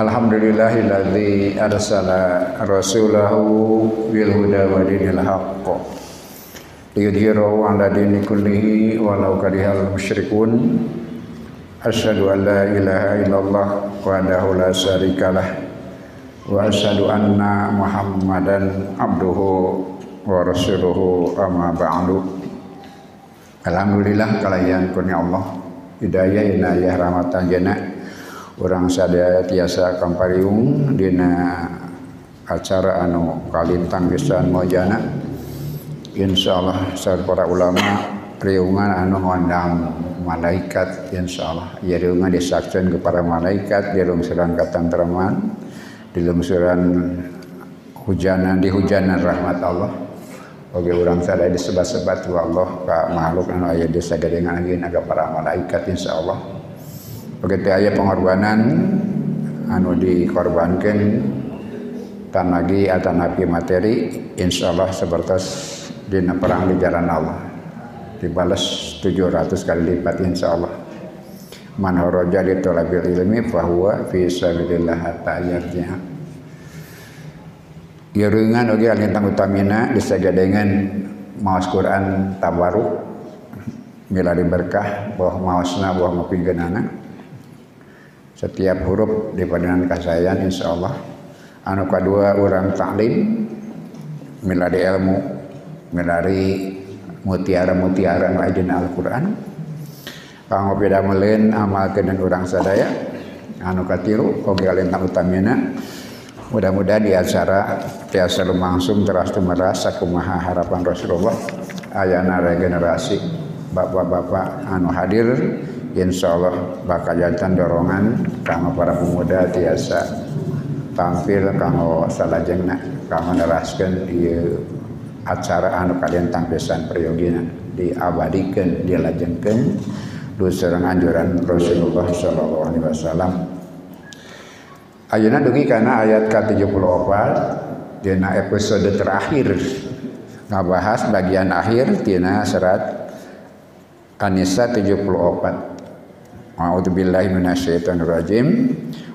Alhamdulillahilladzi arsala rasulahu bil huda wa dinil haqq. Liyudhhirahu 'ala dini kullihi walau karihal musyrikun. Asyhadu an la ilaha illallah wahdahu la syarikalah. Wa asyhadu anna Muhammadan abduhu wa rasuluhu amma ba'du. Alhamdulillah kalian kurnia Allah. Hidayah inayah rahmatan jana orang sadaya tiasa kampariung dina acara anu kalintang pisan mojana. Insyaallah sareng para ulama riungan anu ngondang malaikat insyaallah. Ya riungan disaksikan kepada malaikat di lungsuran katenteraman di lungsuran hujanan di hujanan rahmat Allah. Oke orang sadaya disebat-sebat Allah ka makhluk anu aya di sagadengan angin aga para malaikat insyaallah. Oke teh aya pengorbanan anu dikorbankeun tan lagi atanapi materi insyaallah seperti dina perang di jalan Allah. Dibalas 700 kali lipat insyaallah. Man haraja li talabil ilmi fahuwa fi sabilillah hatta yarji'a Irungan oge alintang utamina disagadengan maos Quran tabaruk milari berkah bahwa maosna bahwa ngopingkeunana setiap huruf dipadenan kasayan insyaallah anu kadua orang taklim. Milari ilmu. Milari mutiara-mutiara aya Al-Qur'an. Kanggo pidameulin amalkeun urang sadaya. Anu katilu oge alintang utamina. Mudah-mudahan di acara tiasa lumangsung teras tumeras sakumaha harapan Rasulullah. Ayana regenerasi. Bapak-bapak anu hadir insyaallah bakal jantan dorongan kanggo para pemuda tiasa tampil kanggo salajengna kanggo neraskeun ieu acara anu kalian tampisan periodina diabadikeun dilajengkeun duseureun anjuran Rasulullah sallallahu alaihi wasallam. Ayeuna dugi kana ayat ke-74 dina episode terakhir. Ngabahas bagian akhir tina serat An-Nisa 74. A'udzubillahi minasyaitonir rajim.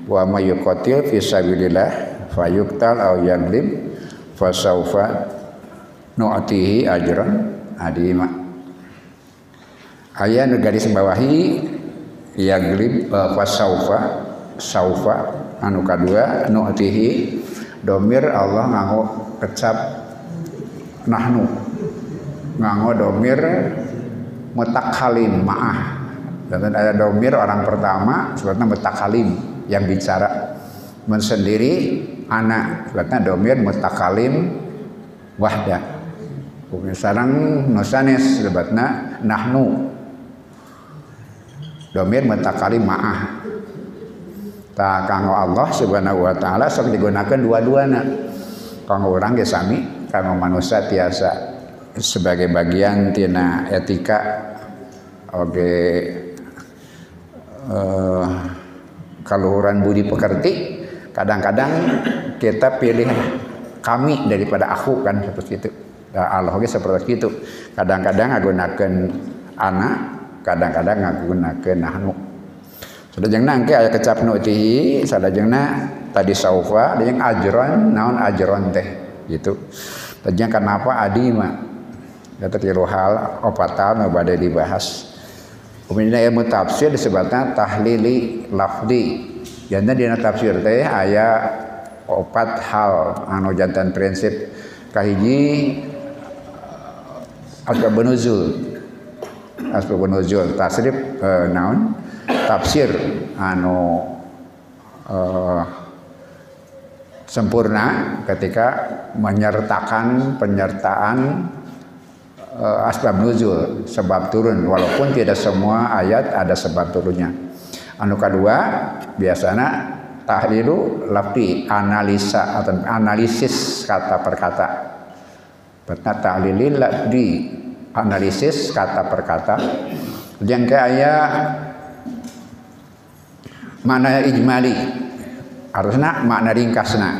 Wa may yuqatil fi sabilillah fayuqtal aw yaglib fasaufa nu'tihi ajran adima. Aya nu garis bawahi yaglib fasaufa saufa anu kadua nu'tihi domir Allah nganggo kecap nahnu nganggo domir mutakhalim ma'ah dan ada domir orang pertama sebetulnya mutakhalim yang bicara. Mensendiri anak sebetulnya domir mutakhalim wahda. Sekarang nusanes sebetulnya nahnu. Domir mutakhalim ma'ah. Tak kanggo Allah subhanahu wa ta'ala sok digunakan dua-duana. Kanggo orang ge sami kanggo manusia tiasa sebagai bagian tina etika. Oge uh, kaluhuran budi pekerti kadang-kadang kita pilih kami daripada aku kan seperti itu Allah oge seperti itu kadang-kadang ngagunakeun anak kadang-kadang ngagunakeun nahnu Sadajengna engke aya kecap nu'tihi, sadajengna tadi saufa, yang ajron, naon ajron teh gitu. Tadinya kenapa adi mah? Kata tilu hal opat hal nu bade dibahas. Kemudian ilmu tafsir disebutnya tahlili lafdi. Janda dina tafsir teh aya opat hal anu jantan prinsip kahiji asbab nuzul. Asbab nuzul tasrif eh, naon? tafsir anu uh, sempurna ketika menyertakan penyertaan uh, asbab nuzul sebab turun. Walaupun tidak semua ayat ada sebab turunnya. Anu kedua biasanya tahlilu lapi analisa atau analisis kata per kata. Tahlilin di analisis kata per kata. Yang kayak makna ijmali. Harusnya makna ringkasna.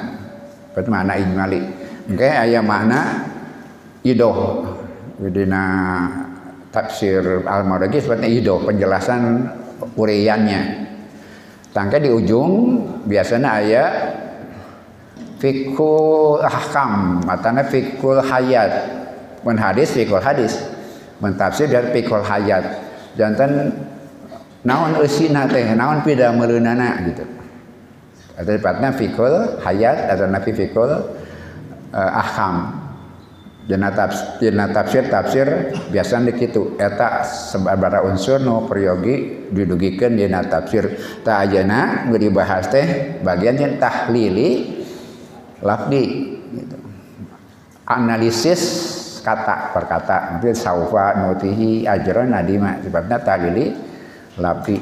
Berarti makna ijmali. Oke ayat makna idoh dina tafsir al-maragi seperti idoh penjelasan uriannya tangke di ujung biasanya ayat fikul ahkam matanya fikul hayat. Men hadis fikul hadis men tafsir dari fikul hayat. Jantan naon usina teh naon pida mereunana gitu. Atau tepatnya fikul hayat atau nafi fikul uh, ahkam Dina tafsir, tafsir tafsir biasanya dikitu eta sababaraha unsur nu priyogi didugikeun dina tafsir. Ta ajana geus dibahas teh bagian yang tahlili lafdi gitu. analisis kata per kata. Nanti saufa nutihi ajron nadima. Sebabnya tahlili lafdi.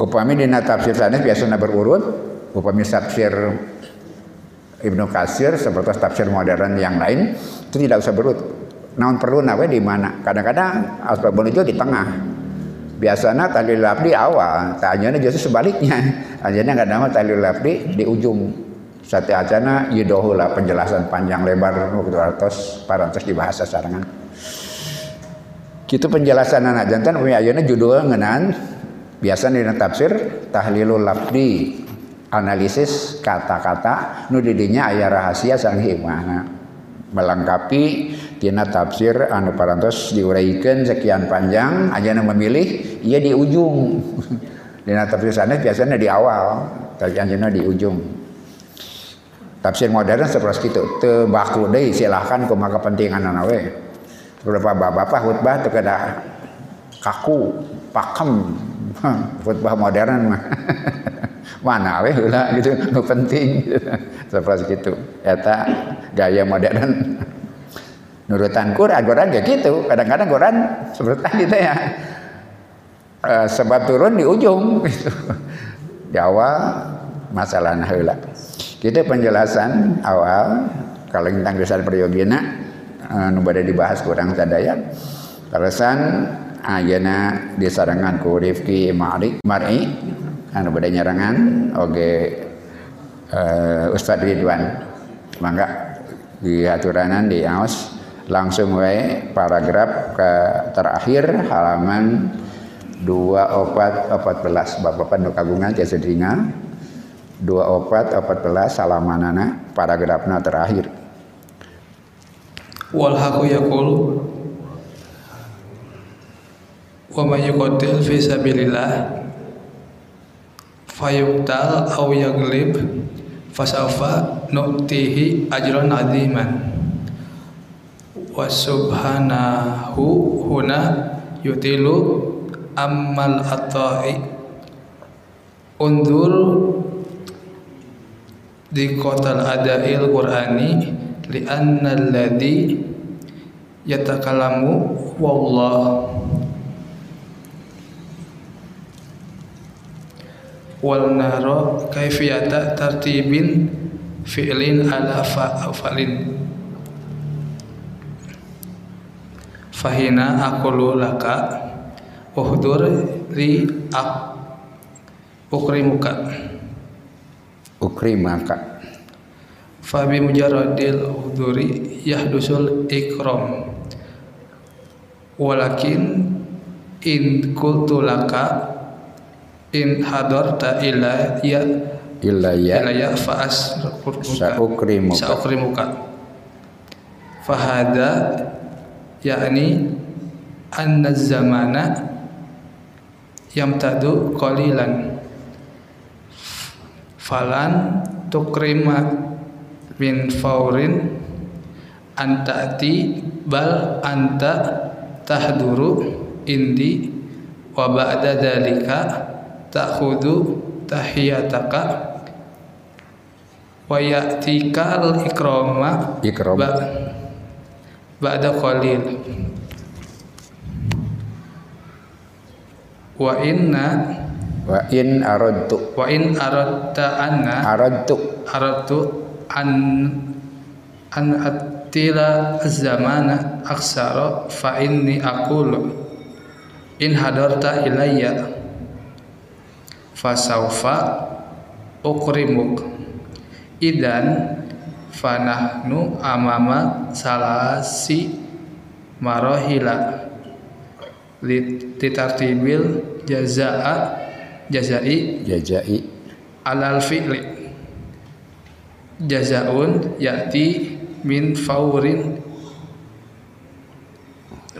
Upami dina tafsir sanes biasanya berurut upami tafsir Ibnu Kasir seperti tafsir modern yang lain itu tidak usah berut. Naon perlu nawe di mana? Kadang-kadang asbabun itu di tengah. Biasanya tali labdi awal, tanya justru sebaliknya. Anjana nggak nama tali labdi di ujung. Sate acana yidohu lah penjelasan panjang lebar waktu atas parantos dibahasa sarangan. Gitu penjelasan anak jantan punya ayana judul ngenan biasa di tafsir tahlilul labdi analisis kata-kata nu didinya aya rahasia sang hikmah melengkapi tina tafsir anu parantos diuraikan sekian panjang aja memilih ia di ujung. Dina tafsir sana biasanya di awal tapi anjeunna di ujung. Tafsir modern seperti itu teu baku deui silahkan kumaha kepentingan we. Beberapa bapak-bapak khutbah teu kada kaku pakem. Khutbah modern mah mana weh lah gitu. Nu penting. Seperti itu eta gaya modern. Nurutan Quran Quran kayak gitu. Kadang-kadang Quran seperti tadi ya. E, sebab turun di ujung gitu. Di awal masalah heula kita penjelasan awal kalau tentang dasar periogina e, nu bade dibahas kurang sadaya terusan ayana disarangan ku Rifki Ma'ri Mar'i anu bade nyarangan oge uh, Ustadz Ridwan. Mangga di aturanan di aos langsung wae paragraf ke terakhir halaman dua opat opat belas. Bapak nu kagungan tiasa sedinga dua opat opat belas halamanana paragrafna terakhir. Wal haqu yaqul wa may yuqatil fi sabilillah fayuqtal aw yaglib fasawfa nu'tihi ajran aziman. Wa subhanahu huna yutilu ammal ata'i. Undur di kotal adail qur'ani li anna alladhi yatakalamu wallah wal naro kaifiyata tartibin fi'lin ala fa'alin fahina aqulu laka uhdur li ak ukrimuka ukrimaka. Fa bi mujarradil uhduri yahdusul ikram. Walakin in qultu laka in hadarta ila ya illa ya. ila ya fa asruka saukrimuka saukrimuka fahada yakni anna zamana yamtadu qalilan. Falan tukrima min faurin antati bal anta tahduru indi wa ba'da dalika ta'khudhu tahiyataka wa ya'tikal ikrama ikram. ba ba'da qalil wa inna wa in aradtu. wa in aradta anna aradtu. aradtu an an attila zamana aksara fa inni aqulu in hadarta ilayya fasaufa ukrimuk. Idan fanahnu amama salasi marahila litartibil jazaa jazai jazai alal fi'li. Jazaun ya'ti min faurin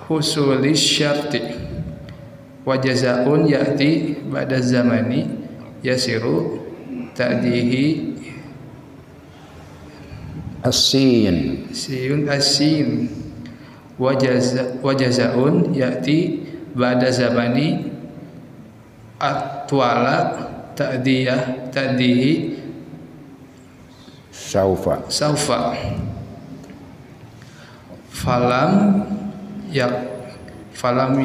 husuli syarti wa jazaun ya'ti ba'da zamani yasiru ta'dihi asin siyun asin wa jaza wa jazaun ya'ti ba'da zamani atwala ta'diyah ta'dihi saufa saufa falam yak falam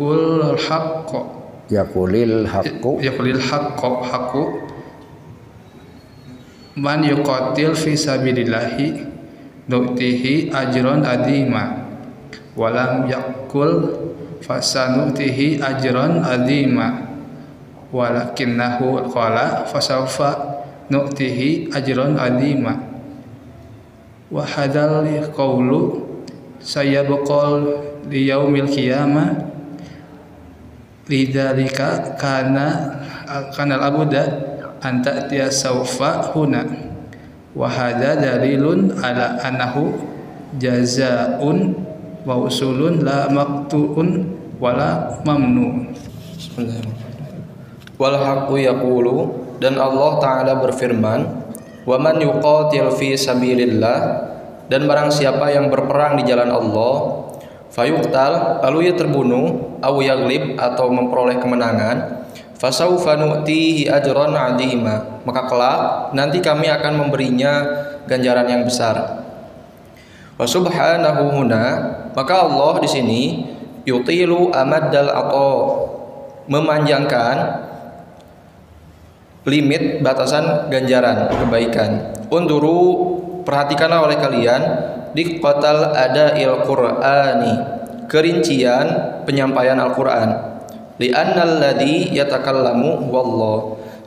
yakul haqqo. Yakulil haqqu yakulil haqqo haqqu man yuqatil fi sabilillahi nu'tihi ajron adima walam yakul fasanutihi ajron adima walakinnahu qala fasawfa nu'tihi ajron adima wa hadal qawlu sayabqal li yaumil qiyamah lidzalika kana kana al-abuda an ta'tiya sawfa huna wa hadha dalilun ala annahu jazaa'un wa usulun la maqtu'un wala mamnu. Wal haqqu yaqulu dan Allah taala berfirman, "Wa man yuqatil fi sabilillah" dan barang siapa yang berperang di jalan Allah, fayuqtal lalu ia terbunuh, au yaglib atau memperoleh kemenangan, fasaufa nu'tihi ajran 'azima. Maka kelak nanti kami akan memberinya ganjaran yang besar. Wa subhanahu huna, maka Allah di sini yutilu amaddal ato memanjangkan limit batasan ganjaran kebaikan. Unduru perhatikanlah oleh kalian di kotal ada il Qur'ani kerincian penyampaian Al-Qur'an. Li'annal ladzi yatakallamu wallah.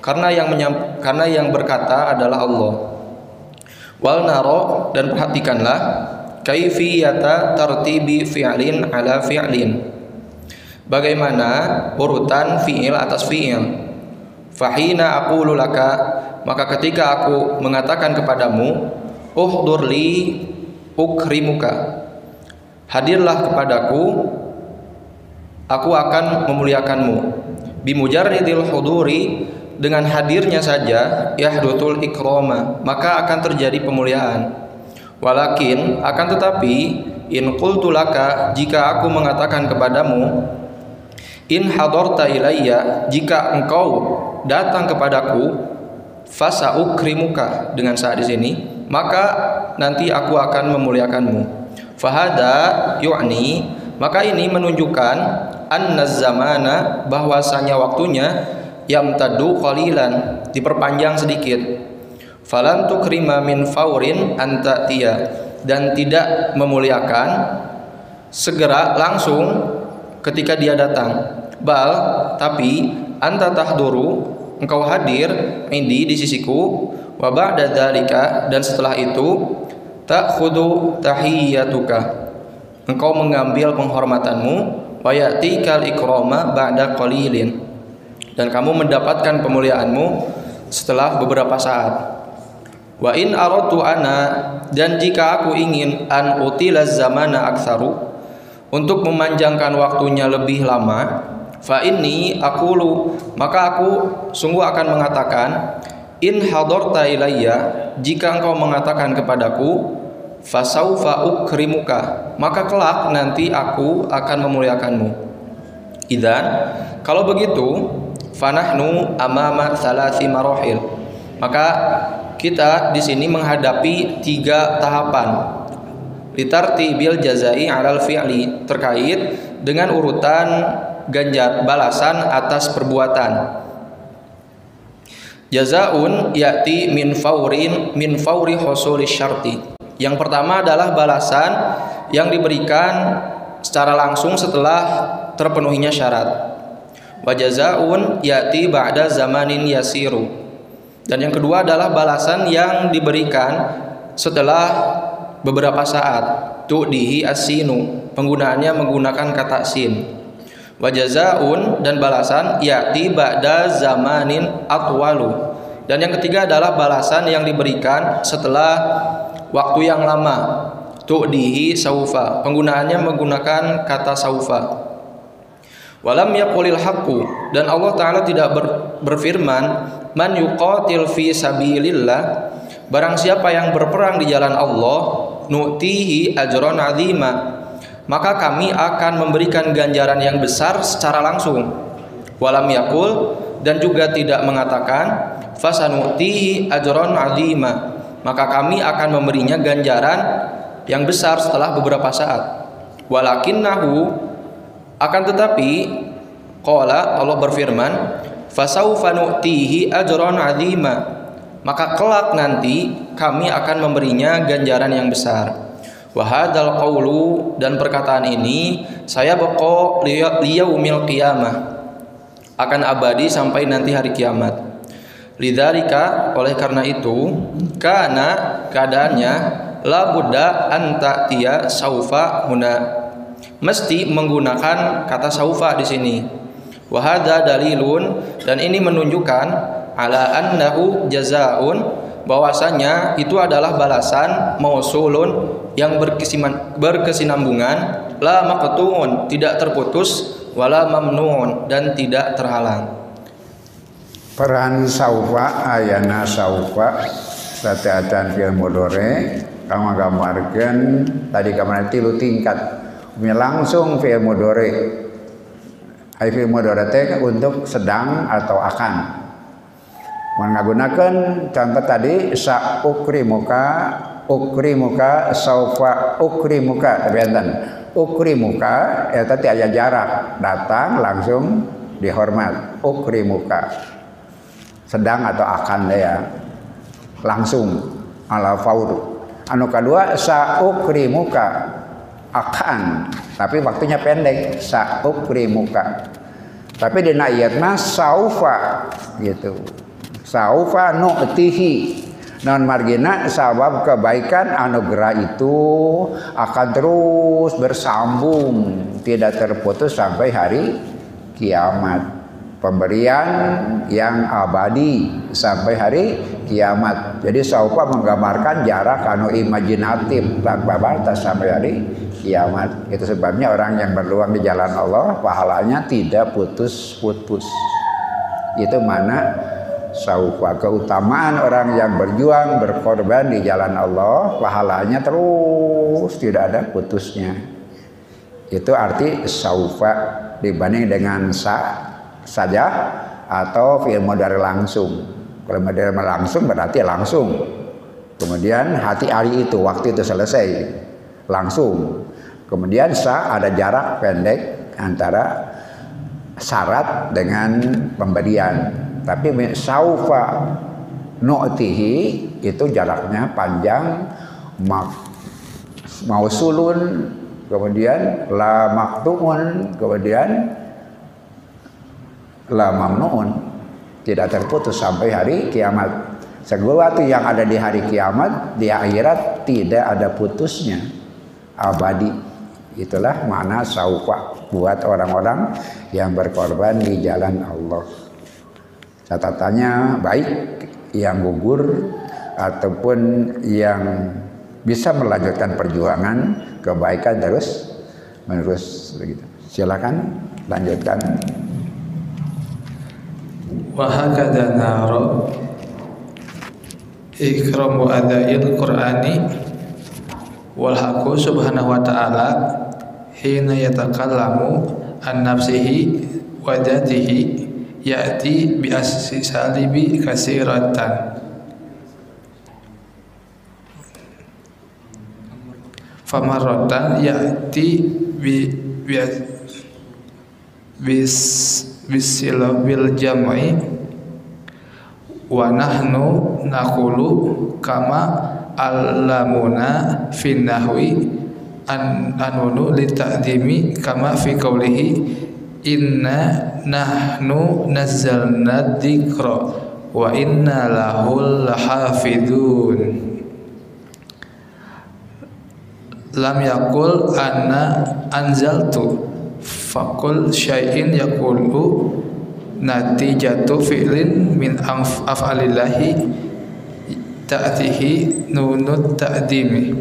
Karena yang menyam, karena yang berkata adalah Allah. Wal naro dan perhatikanlah kaifiyata tartibi fi'lin ala fi'lin. Bagaimana urutan fi'il atas fi'il Fahina aku lulaka maka ketika aku mengatakan kepadamu uhdurli ukrimuka. Hadirlah kepadaku aku akan memuliakanmu. Bimujarridil huduri dengan hadirnya saja yahdutul ikroma maka akan terjadi pemuliaan. Walakin akan tetapi in qultu laka jika aku mengatakan kepadamu in hadarta ilayya jika engkau datang kepadaku fasa ukrimuka dengan saat di sini maka nanti aku akan memuliakanmu. Fahada yu'ni maka ini menunjukkan anna zamana bahwasanya waktunya yamtadu qalilan diperpanjang sedikit. Falan tukrima min faurin anta dan tidak memuliakan segera langsung ketika dia datang. Bal tapi anta tahduru engkau hadir indi di sisiku wa ba'da dzalika dan setelah itu ta'khudhu tahiyyatuka. Engkau mengambil penghormatanmu wa ya'tikal ikrama ba'da qalilin. Dan kamu mendapatkan pemuliaanmu setelah beberapa saat. Wa in aratu ana dan jika aku ingin an utilaz zamana aktsaru untuk memanjangkan waktunya lebih lama fa inni aqulu maka aku sungguh akan mengatakan in hadarta ilayya jika engkau mengatakan kepadaku fasaufa ukrimuka maka kelak nanti aku akan memuliakanmu. Idan kalau begitu fanahnu amama salasi marohil maka kita di sini menghadapi tiga tahapan. Litarti bil jazai alal fi'li terkait dengan urutan ganjar balasan atas perbuatan jazaun yati min faurin min fauri husuli syarti. Yang pertama adalah balasan yang diberikan secara langsung setelah terpenuhinya syarat. Wajazaun yati ba'da zamanin yasiru. Dan yang kedua adalah balasan yang diberikan setelah beberapa saat. Tu'dihi asinu penggunaannya menggunakan kata sin Wajazaun dan balasan ya'ti ba'da zamanin atwalu. Dan yang ketiga adalah balasan yang diberikan setelah waktu yang lama. Tu'dihi saufa. Penggunaannya menggunakan kata saufa. Walam yaqulil haqqu dan Allah taala tidak ber, berfirman man yuqatil fi sabilillah barang siapa yang berperang di jalan Allah nu'tihi ajron azima maka kami akan memberikan ganjaran yang besar secara langsung. Walam yakul dan juga tidak mengatakan fasanu'tihi ajron azima. Maka kami akan memberinya ganjaran yang besar setelah beberapa saat. Walakinnahu akan tetapi qala Allah berfirman nu'tihi ajron azima. Maka kelak nanti kami akan memberinya ganjaran yang besar Wahadal qawlu dan perkataan ini saya beko liyaumil qiyamah akan abadi sampai nanti hari kiamat. Lidzalika oleh karena itu karena keadaannya la buddha anta tia saufa huna mesti menggunakan kata saufa di sini. Wahada dalilun dan ini menunjukkan ala annahu jazaun bahwasanya itu adalah balasan mausulun yang berkesinambungan. La maqtuun tidak terputus wala mamnuun dan tidak terhalang. Peran saufa ayana saufa satiatan fil mudore kamu gambarkan tadi kamar tilu tingkat. Langsung fil mudore ay fil mudore untuk sedang atau akan menggunakan contoh tadi sa ukri muka ukri muka saufa ukri muka tapi enten ukri muka ya tadi aja jarak datang langsung dihormat ukri muka. Sedang atau akan ya langsung ala faur anu kedua sa ukri muka akan tapi waktunya pendek sa ukri muka. Tapi di ayat mas saufa gitu saufa nu'tihi non margina sabab kebaikan anugerah itu akan terus bersambung tidak terputus sampai hari kiamat. Pemberian yang abadi sampai hari kiamat. Jadi saufa menggambarkan jarak anu imajinatif tanpa batas sampai hari kiamat. Itu sebabnya orang yang berluang di jalan Allah pahalanya tidak putus-putus. Itu mana saufa keutamaan orang yang berjuang berkorban di jalan Allah pahalanya terus tidak ada putusnya. Itu arti saufa dibanding dengan sa saja atau fi'il mudhari langsung. Kalau mudhari langsung berarti langsung. Kemudian hati hari itu waktu itu selesai langsung. Kemudian sa ada jarak pendek antara syarat dengan pemberian tapi saufa nu'tihi itu jaraknya panjang mak mausulun kemudian la maktumun kemudian la mamnuun tidak terputus sampai hari kiamat. Sesuatu yang ada di hari kiamat di akhirat tidak ada putusnya. Abadi. Itulah mana saufa. Buat orang-orang yang berkorban di jalan Allah catatannya baik yang gugur ataupun yang bisa melanjutkan perjuangan kebaikan terus menerus begitu. Silakan lanjutkan. Wa hakadha naro ikramu adail qur'ani wal haqqu subhanahu wa ta'ala hina yatakallamu an nafsihi wa dhatihi ya'ti bi assi salibi kasiratan. Famaratan ya'ti bi bis bisilabil jam'i. Wa nahnu naqulu kama allamuna fin nahwi an anunu li ta'dimi kama fi qawlihi inna nahnu nazzalna dzikra wa inna lahul hafidun. Lam yakul anna anzaltu fakul syai'in yaqulu natijatu fi'lin min amf- af'alillahi ta'tihi nunut ta'dimi.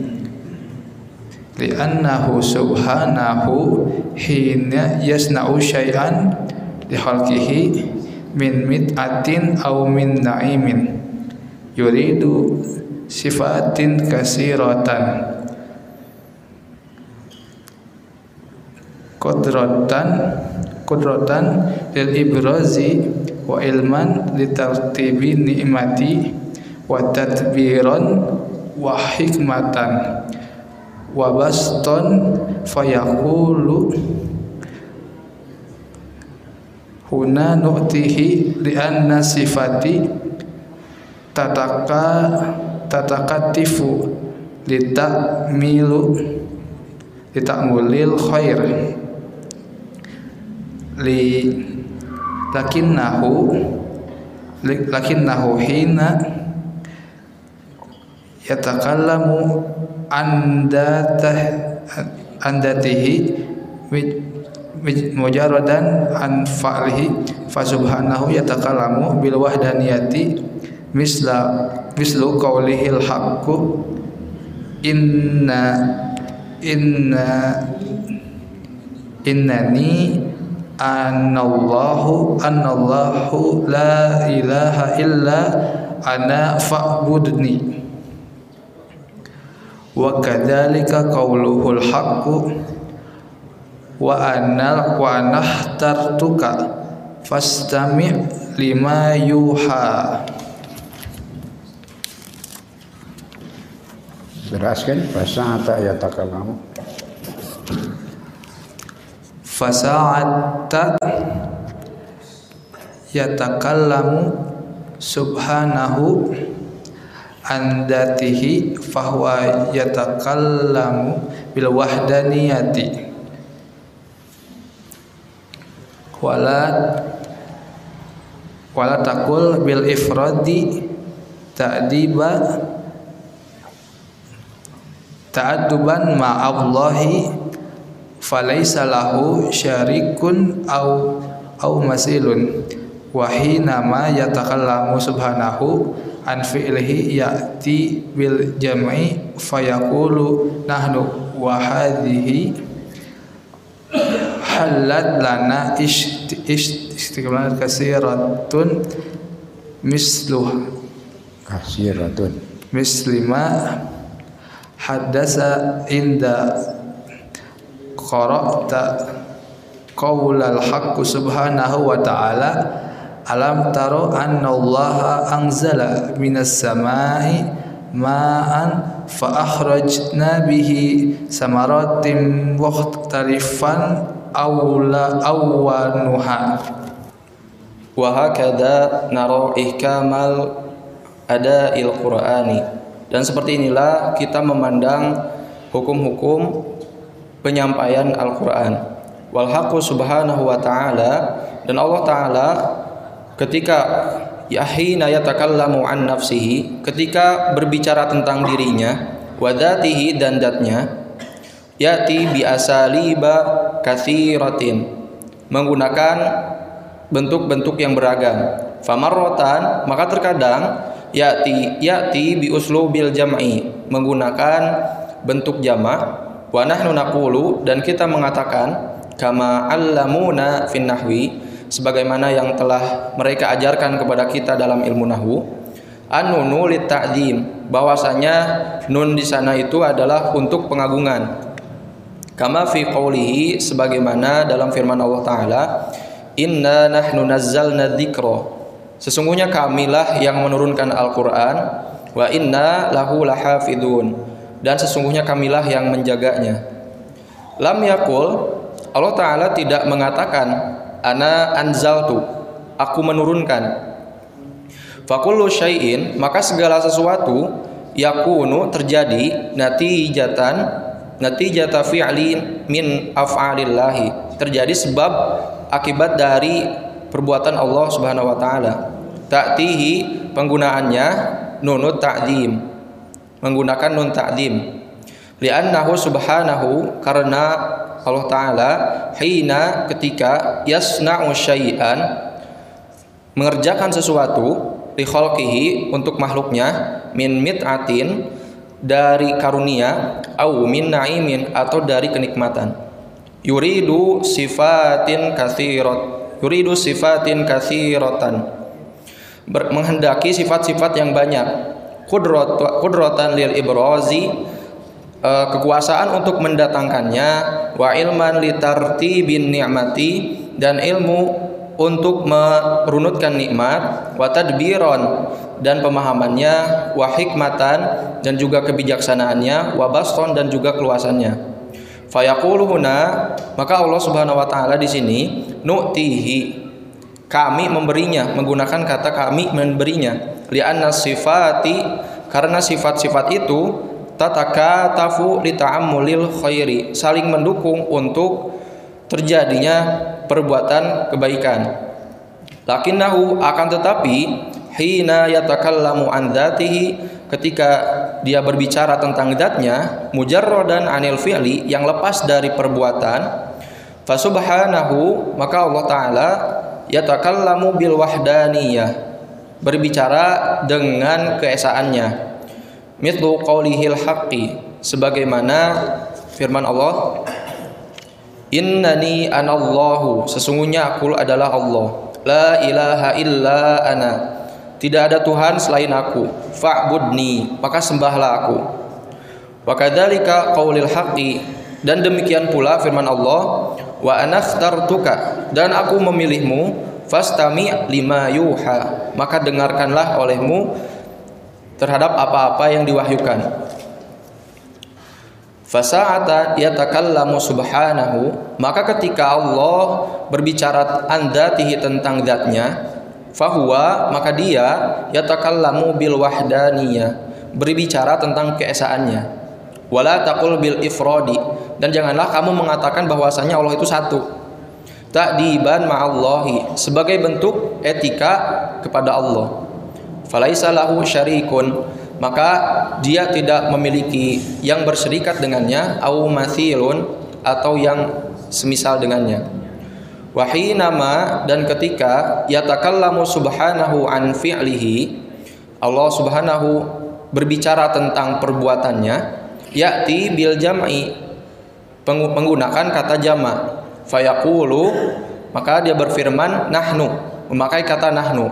Li'annahu subhanahu hina yasna'u syai'an li khalqihi min mit'atin aw min na'imin. Yuridu sifatin kasiratan. Qudratan qudratan lil ibrazi wa ilman li tartibi ni'mati wa tadbiran wa hikmatan. Wa baston fayaqulu huna nu'tihi li anna sifati tataka tatakatifu li ta'milu li ta'mulil khair. Li lakinnahu lakinnahu hina yatakallamu andatah andatihi mujaradan an fa'lihi fa subhanahu yatakallamu bil wahdaniyati misla mislu qaulihil haqqu. Inna inna innani anallahu anallahu la ilaha illa ana fa'budni. Wa kadzalika qauluhul haqqu wa anal wa nahtartuka. Fastami' lima yuha. Jelaskan fasa'ata yatakallamu. fasa'atta yatakallamu subhanahu an dzatihi fahuwa yatakallamu bil wahdaniyati wala wala takul bil ifradi ta'diba ta'adduban ma'allahi falaisa lahu syarikun au au masilun. Wa hina ma yatakallamu subhanahu an fi'lihi ya'ti bil jam'i fayaqulu nahnu wa hadhihi halat lana istiqlal kasiratun misluh Kasiratun. mislima hadasa inda qara'ta qaulal haqq subhanahu wa ta'ala alam taro anna allaha anzala minas samai ma'an fa akhrajna bihi samaratin mukhtalifan awla awwanuha. Wa hakadha nara ihkamal ada'il qur'ani. Dan seperti inilah kita memandang hukum-hukum penyampaian Al-Qur'an. Wal haqqu subhanahu wa ta'ala. Dan Allah taala ketika yahina yatakallamu an nafsihi ketika berbicara tentang dirinya wa dzatihi dan datnya yati bi asaliba katsiratin menggunakan bentuk-bentuk yang beragam. Famarrotan maka terkadang yati yati bi uslubil jam'i menggunakan bentuk jamak wa nahnu naqulu dan kita mengatakan kama allamuna fin nahwi sebagaimana yang telah mereka ajarkan kepada kita dalam ilmu nahwu. Anunu lit ta'zim bahwasanya nun di sana itu adalah untuk pengagungan kama fi qoulihi sebagaimana dalam firman Allah taala inna nahnu nazzalna dzikra. Sesungguhnya kamilah yang menurunkan Al-Qur'an wa inna lahu lahafidun dan sesungguhnya kamilah yang menjaganya. Lam yakul Allah taala tidak mengatakan ana anzaltu aku menurunkan. Fakullu syai'in maka segala sesuatu yakunu terjadi natijatan natijata fi'lin min af'alillahi. Terjadi sebab akibat dari perbuatan Allah Subhanahu wa taala. Ta'tihi penggunaannya nunut ta'dim menggunakan nun ta'dim li'annahu subhanahu karena Allah taala hina ketika yasna'u syai'an mengerjakan sesuatu li untuk makhluknya min mit'atin dari karunia au min na'imin atau dari kenikmatan. Yuridu sifatin kathirat yuridu sifatin kathiratan. Menghendaki sifat-sifat yang banyak. Kudrot kudrotan lil ibrazi uh, kekuasaan untuk mendatangkannya wa ilman litartibin ni'mati dan ilmu untuk merunutkan nikmat wa tadbiron dan pemahamannya wa hikmatan dan juga kebijaksanaannya wa baston dan juga keluasannya. Fayaqulu maka Allah Subhanahu wa taala di sini nu'tihi. Kami memberinya menggunakan kata kami memberinya. Li'anna sifati karena sifat-sifat itu tataka tafu li ta'ammulil khairi saling mendukung untuk terjadinya perbuatan kebaikan. Lakinnahu akan tetapi hina yatakallamu an dzatihi ketika dia berbicara tentang zatnya mujarradan anil fi'li yang lepas dari perbuatan fasubhanahu maka Allah taala yatakallamu bil wahdaniyah. Berbicara dengan keesaannya. Mithlu qaulihil haqqi sebagaimana firman Allah Innani anallahu sesungguhnya aku adalah Allah. La ilaha illa ana tidak ada Tuhan selain aku fa'budni maka sembahlah aku wa kadzalika qaulil haqqi dan demikian pula firman Allah wa anakhtartuka dan aku memilihmu fastami lima yuha maka dengarkanlah olehmu terhadap apa-apa yang diwahyukan. Fasa'ata yatakallamu subhanahu maka ketika Allah berbicara andatihi tentang zatnya fahuwa maka dia yatakallamu bil wahdaniyah berbicara tentang keesaannya. Wala taqul bil ifradi. Dan janganlah kamu mengatakan bahwasanya Allah itu satu. Ta'diban ma'allahi. Sebagai bentuk etika kepada Allah. Falaisa lahu syarikun. Maka dia tidak memiliki yang berserikat dengannya au mathilun atau yang semisal dengannya wahinama dan ketika yatakallamu subhanahu an fi'lihi Allah subhanahu berbicara tentang perbuatannya yakti bil jam'i. Menggunakan kata jama. Fayaqulu maka dia berfirman nahnu memakai kata nahnu.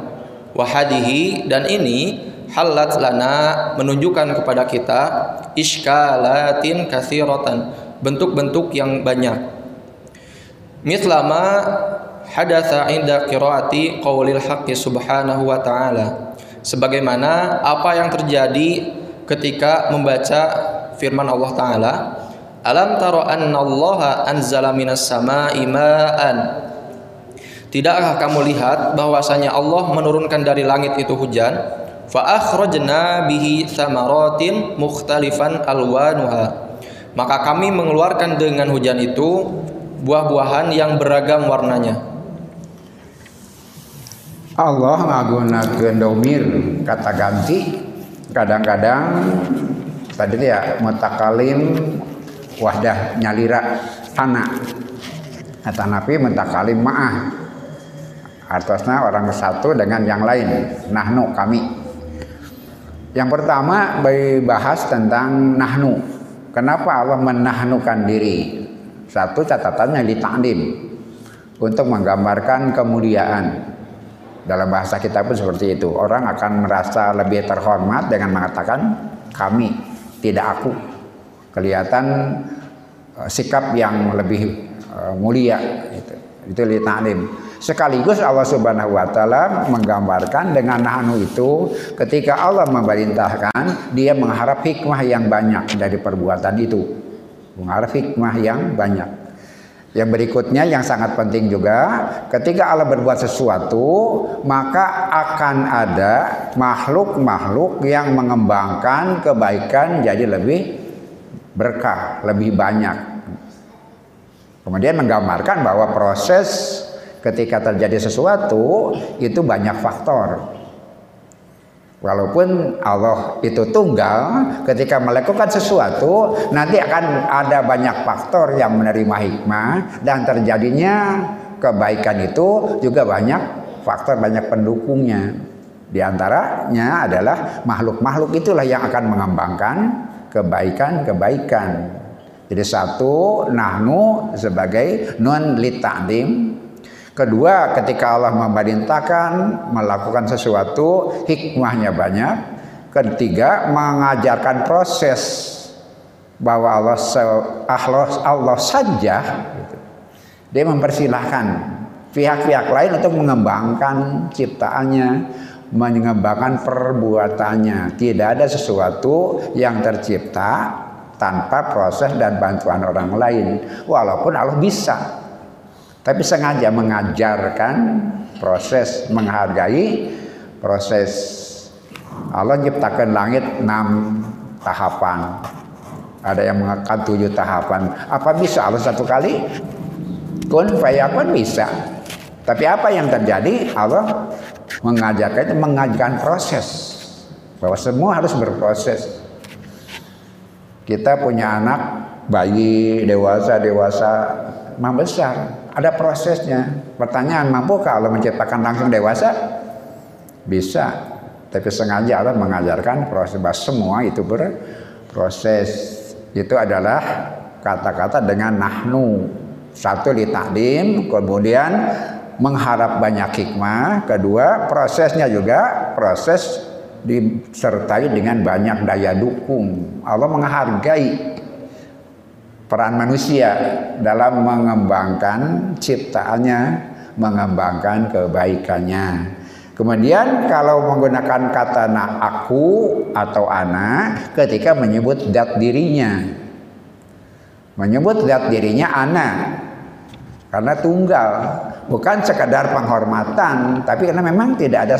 Wahadihi dan ini halat lana menunjukkan kepada kita iskalatin kathiratan bentuk-bentuk yang banyak mislama hadatha inda qiraati qaulil haqqi subhanahu wa ta'ala sebagaimana apa yang terjadi ketika membaca firman Allah taala alam taro annallaha anzala minas sama'i ma'an Tidakkah kamu lihat bahwasanya Allah menurunkan dari langit itu hujan? Fa akhrajna bihi thamaratin mukhtalifan alwanuha. Maka kami mengeluarkan dengan hujan itu buah-buahan yang beragam warnanya. Allah menggunakan domir kata ganti. Kadang-kadang tadi ya mutakalim wahdah nyalira tanah kata nabi mutakalim ma'ah. Atasnya orang satu dengan yang lain nahnu kami. Yang pertama bahas tentang nahnu. Kenapa Allah menahnukan diri satu catatannya di ta'lim untuk menggambarkan kemuliaan. Dalam bahasa kita pun seperti itu. Orang akan merasa lebih terhormat dengan mengatakan kami tidak aku. Kelihatan uh, sikap yang lebih uh, mulia itu itu li Sekaligus Allah Subhanahu wa taala menggambarkan dengan nahnu itu ketika Allah memerintahkan dia mengharap hikmah yang banyak dari perbuatan itu. Mengharap hikmah yang banyak. Yang berikutnya yang sangat penting juga, ketika Allah berbuat sesuatu, maka akan ada makhluk-makhluk yang mengembangkan kebaikan jadi lebih berkah, lebih banyak. Kemudian menggambarkan bahwa proses ketika terjadi sesuatu itu banyak faktor. Walaupun Allah itu tunggal, ketika melakukan sesuatu nanti akan ada banyak faktor yang menerima hikmah dan terjadinya kebaikan itu juga banyak faktor banyak pendukungnya. Di antaranya adalah makhluk-makhluk itulah yang akan mengembangkan kebaikan-kebaikan. Jadi satu nahnu sebagai non litakdim Kedua, ketika Allah memerintahkan melakukan sesuatu, hikmahnya banyak. Ketiga, mengajarkan proses bahwa Allah Allah, Allah saja gitu. dia mempersilahkan pihak-pihak lain untuk mengembangkan ciptaannya, mengembangkan perbuatannya. Tidak ada sesuatu yang tercipta tanpa proses dan bantuan orang lain. Walaupun Allah bisa tapi sengaja mengajarkan proses menghargai proses. Allah menciptakan langit enam tahapan. Ada yang mengatakan tujuh tahapan. Apa bisa Allah satu kali? Kun fayakun bisa. Tapi apa yang terjadi? Allah mengajarkan itu mengajarkan proses. Bahwa semua harus berproses. Kita punya anak bayi dewasa dewasa membesar ada prosesnya. Pertanyaan, mampukah Allah menciptakan langsung dewasa? Bisa. Tapi sengaja Allah mengajarkan proses semua itu berproses. Itu adalah kata-kata dengan nahnu. Satu di takdim, kemudian mengharap banyak hikmah. Kedua, prosesnya juga proses disertai dengan banyak daya dukung. Allah menghargai peran manusia dalam mengembangkan ciptaannya, mengembangkan kebaikannya. Kemudian kalau menggunakan kata na aku atau ana ketika menyebut zat dirinya. Menyebut zat dirinya ana. Karena tunggal, bukan sekadar penghormatan, tapi karena memang tidak ada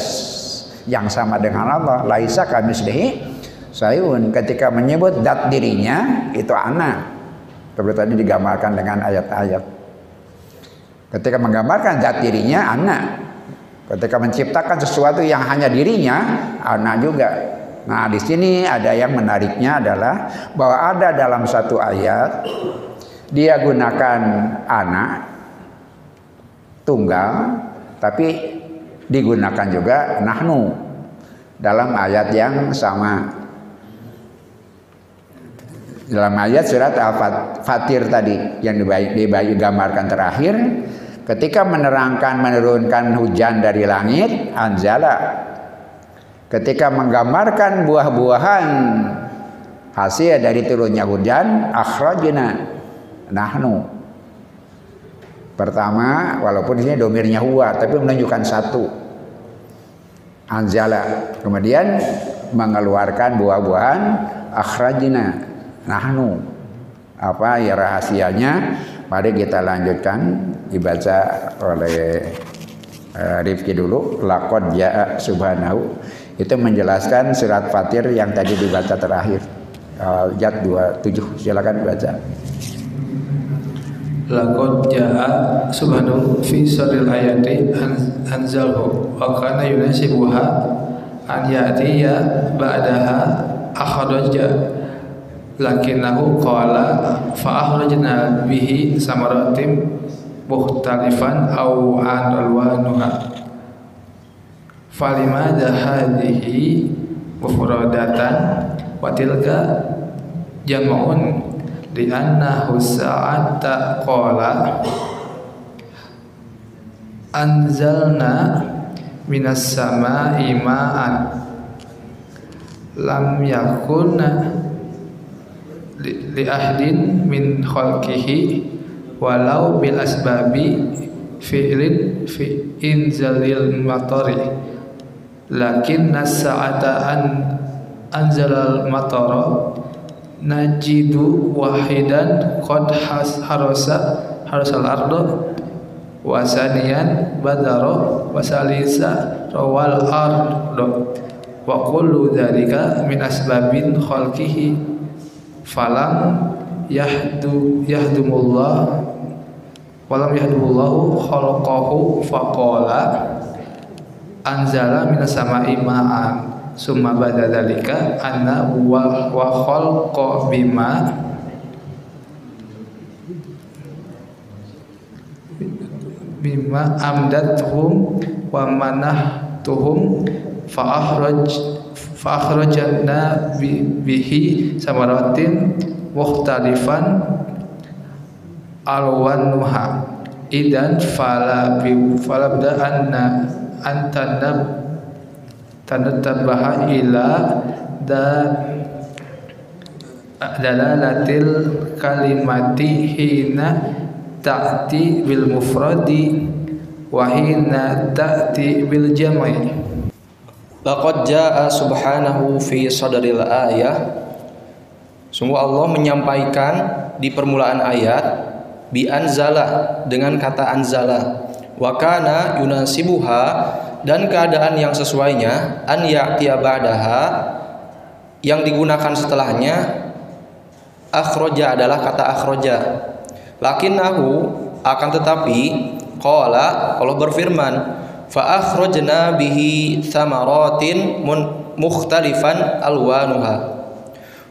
yang sama dengan Allah. Laisa kami sedih sayun ketika menyebut zat dirinya itu ana seperti tadi digambarkan dengan ayat-ayat. Ketika menggambarkan zat dirinya anak. Ketika menciptakan sesuatu yang hanya dirinya, anak juga. Nah, di sini ada yang menariknya adalah bahwa ada dalam satu ayat dia gunakan anak tunggal tapi digunakan juga nahnu dalam ayat yang sama dalam ayat surat Al-Fatir tadi yang digambarkan terakhir ketika menerangkan menurunkan hujan dari langit anzala. Ketika menggambarkan buah-buahan hasil dari turunnya hujan akhrajna nahnu. Pertama walaupun ini domirnya huwa tapi menunjukkan satu. Anzala. Kemudian mengeluarkan buah-buahan akhrajna nahnu. Apa ya rahasianya? Mari kita lanjutkan dibaca oleh uh, Rifki dulu. Lakon ya subhanahu. Itu menjelaskan surat fatir yang tadi dibaca terakhir. Uh, jat 27 silakan baca Lakon jaa subhanahu fi sadril ayati anzalhu. Wa kana yunasibuha an ya'tiya ba'daha akhraja lakinnahu qala fa akhrajna bihi samaratim mukhtalifan aw an alwanuha. Falimada hadhihi mufradatan wa tilka jam'un li annahu sa'ata qala anzalna minas sama'i ma'an lam yakuna li ahdin min khalqihi walau bil asbabi fi'lin fi inzalil matari. Lakin nas'ata an anzalal matara najidu wahidan qad harasa harasal ardo wasaniyan badaro wasalisa rawal ardo wa kullu dhalika min asbabin khalqihi falam yahdu yahdumullah. Walam yahdumullahu khalaqahu faqala anzala minas sama'i ma'an summa ba'da dzalika anna wa wa khalqa bima. Bima amdatuhum wa manahtuhum fa akhraj fa akhrajna bihi samaratin mukhtalifan alwanuha idan fala bi fala anna antanab tanatabaha ila da dalalatil kalimati hina ta'ti bil mufradi wa hina ta'ti bil jam'i Laqad jaa subhanahu fi sadril ayah. Sungguh Allah menyampaikan di permulaan ayat bi anzala dengan kata anzala. Wa kana yunasibuha dan keadaan yang sesuainya an ya'tiya ba'daha yang digunakan setelahnya akhroja adalah kata akhroja. Lakinnahu akan tetapi qala Allah berfirman fa akhrajna bihi thamaratin mukhtalifan alwanuha.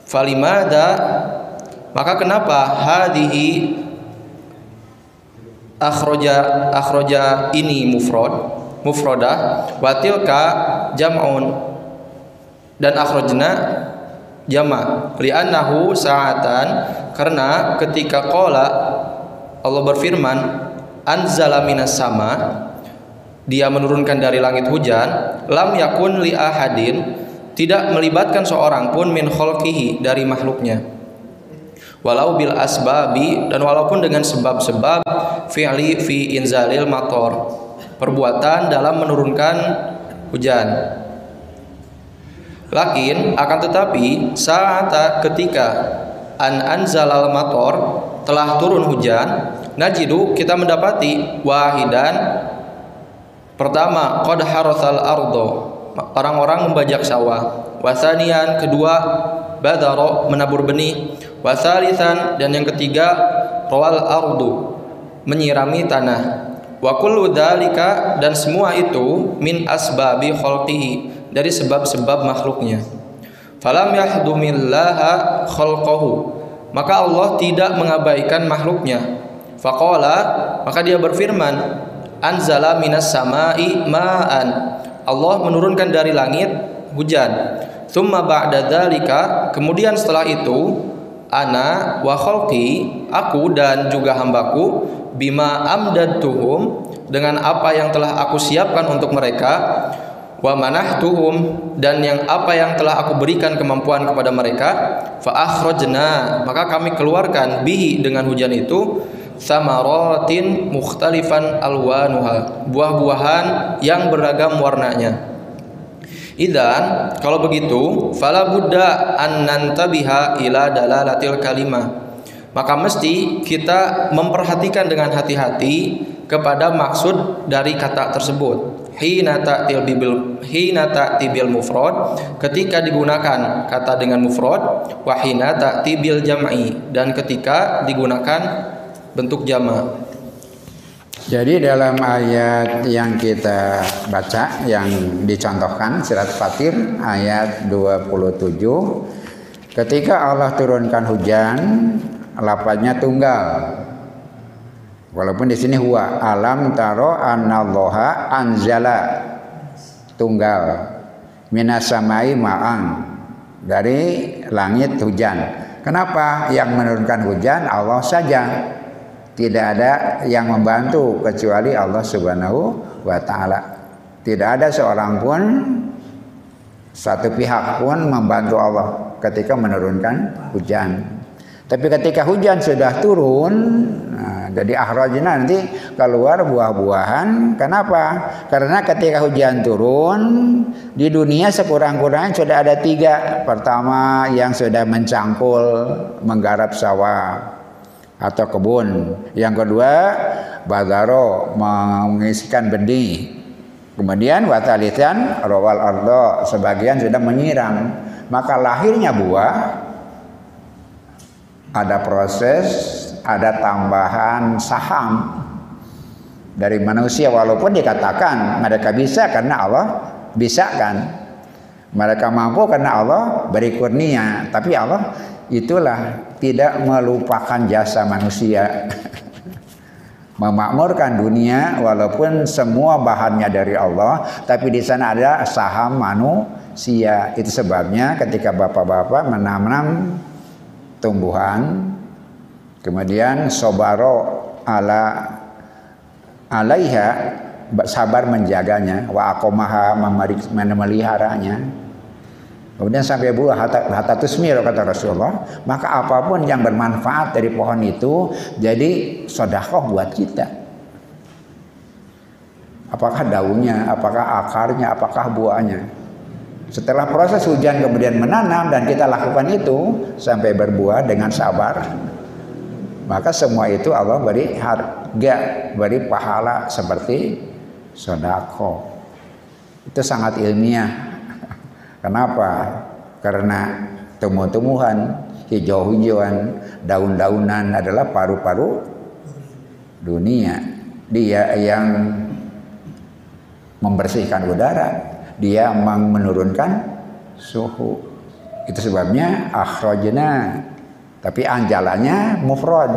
Falimada maka kenapa hadhihi akhroja akhroja ini mufrad mufradah wa tilka jam'un dan akhrajna jama. Li'annahu sa'atan karena ketika qala Allah berfirman anzala minas sama dia menurunkan dari langit hujan lam yakun li ahadin tidak melibatkan seorang pun min khalqihi dari makhluknya. Walau bil asbabi dan walaupun dengan sebab-sebab fi'li fi inzalil mator perbuatan dalam menurunkan hujan. Lakin akan tetapi saat ketika an anzalal mator telah turun hujan najidu kita mendapati wahidan pertama qad harathal ardo orang-orang membajak sawah. Wasanian kedua badaro menabur benih. Wasalisan dan yang ketiga rawal ardu menyirami tanah. Wa kullu dan semua itu min asbabi khalqihi dari sebab-sebab makhluknya. Falam yahdumillaha khalqahu. Maka Allah tidak mengabaikan makhluknya. Faqala maka dia berfirman anzala minas samai ma'an. Allah menurunkan dari langit hujan. Thumma ba'da dzalika kemudian setelah itu ana wa khalqi aku dan juga hambaku bima amdadtuhum dengan apa yang telah aku siapkan untuk mereka wa manahtuhum dan yang apa yang telah aku berikan kemampuan kepada mereka fa akhrajna maka kami keluarkan bihi dengan hujan itu samaratin mukhtalifan alwanuha buah-buahan yang beragam warnanya Idan kalau begitu fala buddha an nantabiha ila dalalatil kalimah. Maka mesti kita memperhatikan dengan hati-hati kepada maksud dari kata tersebut. Hina ta'til bil hina ta'tibil mufrad ketika digunakan kata dengan mufrad wa hina ta'tibil jam'i dan ketika digunakan bentuk jama'. Jadi dalam ayat yang kita baca yang dicontohkan surat Fatir ayat 27 ketika Allah turunkan hujan lapatnya tunggal. Walaupun di sini huwa alam taro anallaha anzala tunggal. Minasamai ma'ang dari langit hujan. Kenapa yang menurunkan hujan? Allah saja tidak ada yang membantu kecuali Allah Subhanahu wa taala. Tidak ada seorang pun satu pihak pun membantu Allah ketika menurunkan hujan. Tapi ketika hujan sudah turun, nah, jadi akhrajna nanti keluar buah-buahan. Kenapa? Karena ketika hujan turun di dunia sekurang-kurangnya sudah ada tiga. Pertama yang sudah mencangkul menggarap sawah atau kebun. Yang kedua, badaro mengisikan benih. Kemudian watalitan rawal ardo sebagian sudah menyiram. Maka lahirnya buah ada proses, ada tambahan saham dari manusia walaupun dikatakan mereka bisa karena Allah bisa kan. Mereka mampu karena Allah beri kurnia, tapi Allah itulah tidak melupakan jasa manusia. Memakmurkan dunia walaupun semua bahannya dari Allah, tapi di sana ada saham manusia. Itu sebabnya ketika bapak-bapak menanam tumbuhan, kemudian sobaro ala alaiha sabar menjaganya wa akomaha memeliharanya kemudian sampai buah hatta, hatta tusmir kata Rasulullah maka apa pun yang bermanfaat dari pohon itu jadi sodakoh buat kita. Apakah daunnya apakah akarnya apakah buahnya. Setelah proses hujan kemudian menanam dan kita lakukan itu sampai berbuah dengan sabar maka semua itu Allah beri harga beri pahala seperti sodako itu sangat ilmiah kenapa karena tumbuh-tumbuhan hijau-hijauan daun-daunan adalah paru-paru dunia dia yang membersihkan udara dia menurunkan suhu itu sebabnya akhrajna tapi anjalannya mufrad.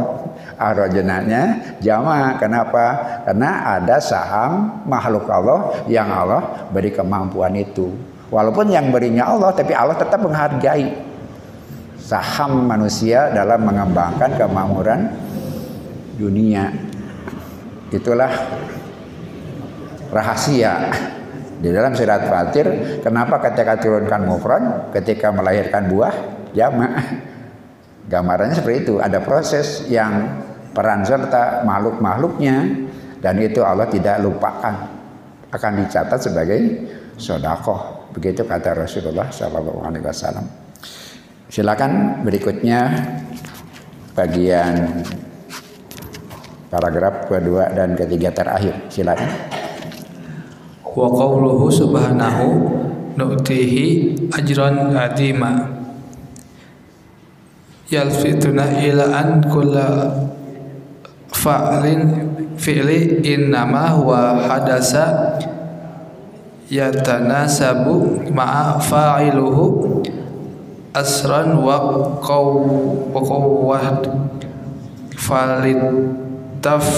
Arojenanya jama. Kenapa? Karena ada saham makhluk Allah yang Allah beri kemampuan itu. Walaupun yang berinya Allah, tapi Allah tetap menghargai saham manusia dalam mengembangkan kemakmuran dunia. Itulah rahasia di dalam surat Fatir. Kenapa ketika turunkan mufrad, ketika melahirkan buah, jama' Gambarannya seperti itu, ada proses yang peran serta makhluk-makhluknya dan itu Allah tidak lupakan akan dicatat sebagai sodakoh. Begitu kata Rasulullah Shallallahu Alaihi Wasallam. Silakan berikutnya bagian paragraf kedua dan ketiga terakhir. Silakan. Wa qawluhu subhanahu nu'tihi ajran adima yalfituna ila an kulla fa'lin fi'li innama huwa hadasa yatanasabu ma'a fa'iluhu asran wa qaw wa qawwat falid taf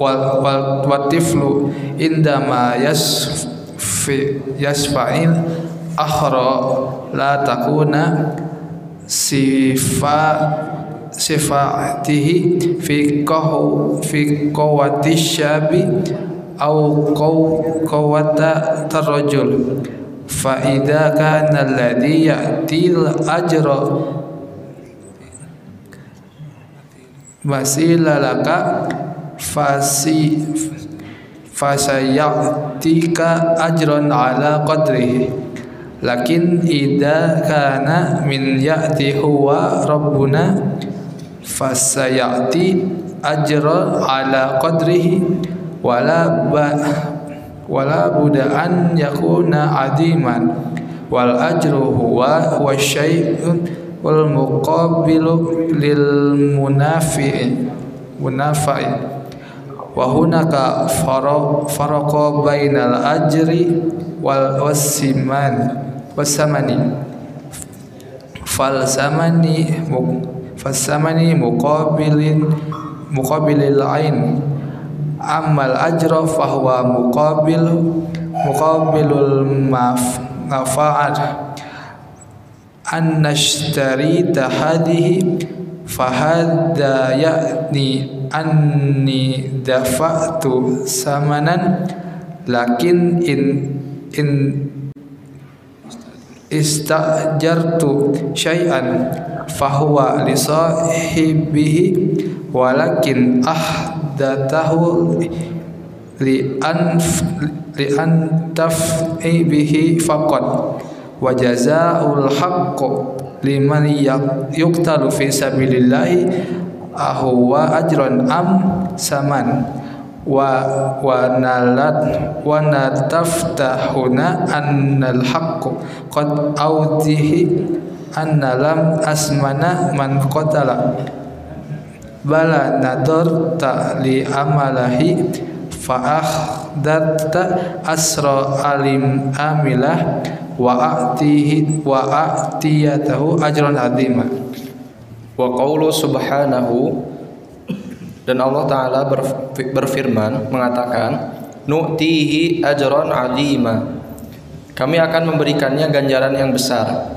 wal wal indama yas yasfa'il akhra la takuna sifat sifatihi fi qahu fi qawati syabi au qaw qawata tarajul. Fa idza kana alladhi ya'til ajra wasila laka fasi fasayatika ajran ala qadrihi. Lakin ida kana min ya'ti huwa rabbuna fasayati ajra ala qadrihi wala ba wala budaan yakuna adiman. Wal ajru huwa wa syai'un wal muqabilu lil munafi'in munafi'in wa hunaka faraqa bainal ajri wal wasiman wasamani fal samani fasamani muqabilin muqabilil ain amal ajra fahuwa muqabil muqabilul maf an nashtari tahadihi fahadda ya'ni anni dafa'tu samanan lakin in in istajartu syai'an fahuwa li sahibihi walakin ahdatahu li an li an taf'i bihi faqat. Wa jazaa'ul haqq liman yuqtalu fi sabilillahi ahwa ajran am saman. Wa wa nalat wa nataftahuna annal haqq qad awdihi anna lam asmana man qatala bala nadarta li amalahi fa akhdatta asra alim amilah wa a'tihi wa a'tiyatahu ajran azima. Wa qawlu subhanahu dan Allah taala berfirman mengatakan nu'tihi ajran azima. Kami akan memberikannya ganjaran yang besar.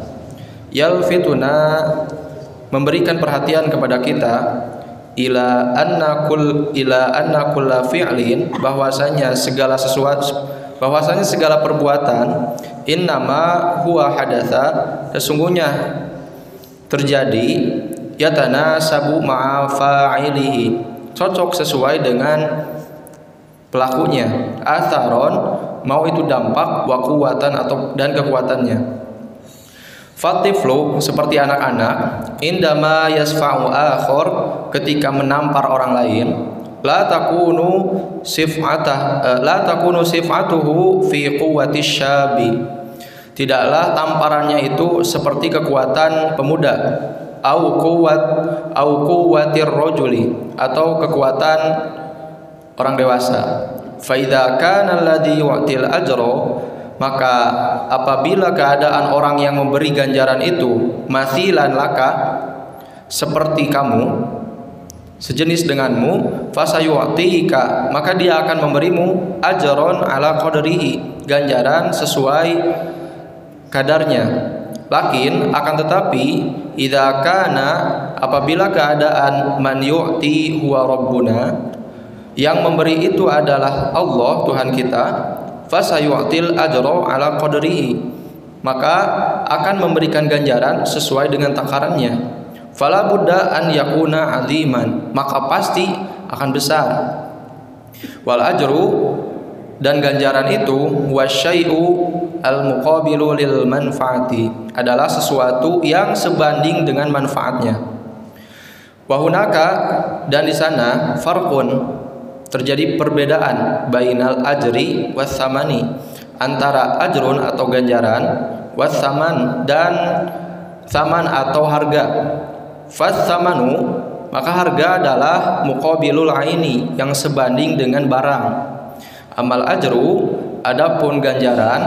Yalfituna memberikan perhatian kepada kita ila anna kul ila anna kulla fi'lin bahwasanya segala sesuatu bahwasanya segala perbuatan innama huwa hadatha sesungguhnya terjadi yatana sabu ma'a fa'ilihi cocok sesuai dengan pelakunya atharon mau itu dampak wa atau dan kekuatannya Fatiflu seperti anak-anak indama yasfa'u akhor ketika menampar orang lain la takunu sif'atah uh, la takunu sif'atuhu fi quwwati syabi. Tidaklah tamparannya itu seperti kekuatan pemuda au quwwat au quwwatir rajuli atau kekuatan orang dewasa. Fa idza kana alladhi yu'til ajra maka apabila keadaan orang yang memberi ganjaran itu masilan laka seperti kamu sejenis denganmu fasayu'tika maka dia akan memberimu ajron ala qadrihi ganjaran sesuai kadarnya. Lakin akan tetapi idza kana apabila keadaan man yu'ti huwa rabbuna yang memberi itu adalah Allah Tuhan kita fasayu'til ajra ala qadrihi. Maka akan memberikan ganjaran sesuai dengan takarannya. Fala budda an yakuna aziman. Maka pasti akan besar. Wal ajru dan ganjaran itu wasyai'u al muqabilu lil manfaati. Adalah sesuatu yang sebanding dengan manfaatnya. Wahunaka dan di sana farqun terjadi perbedaan bainal ajri wasamani antara ajrun atau ganjaran wasaman dan saman atau harga. Fasamanu maka harga adalah muqabilul aini yang sebanding dengan barang. Amal ajru adapun ganjaran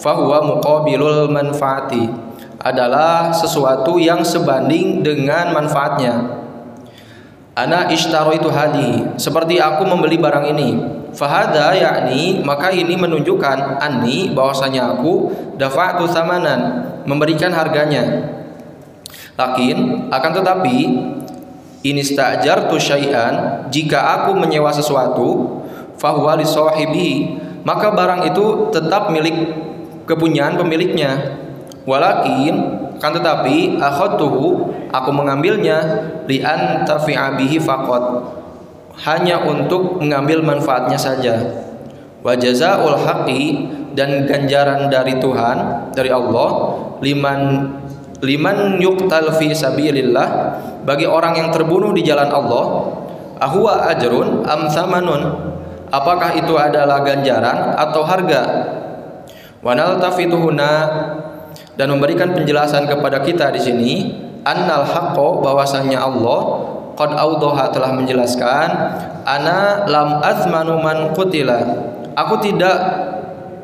fahuwa muqabilul manfaati adalah sesuatu yang sebanding dengan manfaatnya Ana itu hadi seperti aku membeli barang ini. Fahada yakni maka ini menunjukkan ani bahwasanya aku dafa'tu samanan memberikan harganya. Lakin akan tetapi ini stajar tu syai'an jika aku menyewa sesuatu fahuwa li sahibi maka barang itu tetap milik kepunyaan pemiliknya. Walakin kan tetapi akhadtuhu aku mengambilnya li antafi'a bihi faqat. Hanya untuk mengambil manfaatnya saja. Wa jazaul haqqi dan ganjaran dari Tuhan dari Allah liman liman yuqtal fi sabilillah bagi orang yang terbunuh di jalan Allah ahwa ajrun am thamanun apakah itu adalah ganjaran atau harga? Wanal tafituhuna dan memberikan penjelasan kepada kita di sini annal haqqo bahwasanya Allah qad audaha telah menjelaskan ana lam azmanu man qutila. Aku tidak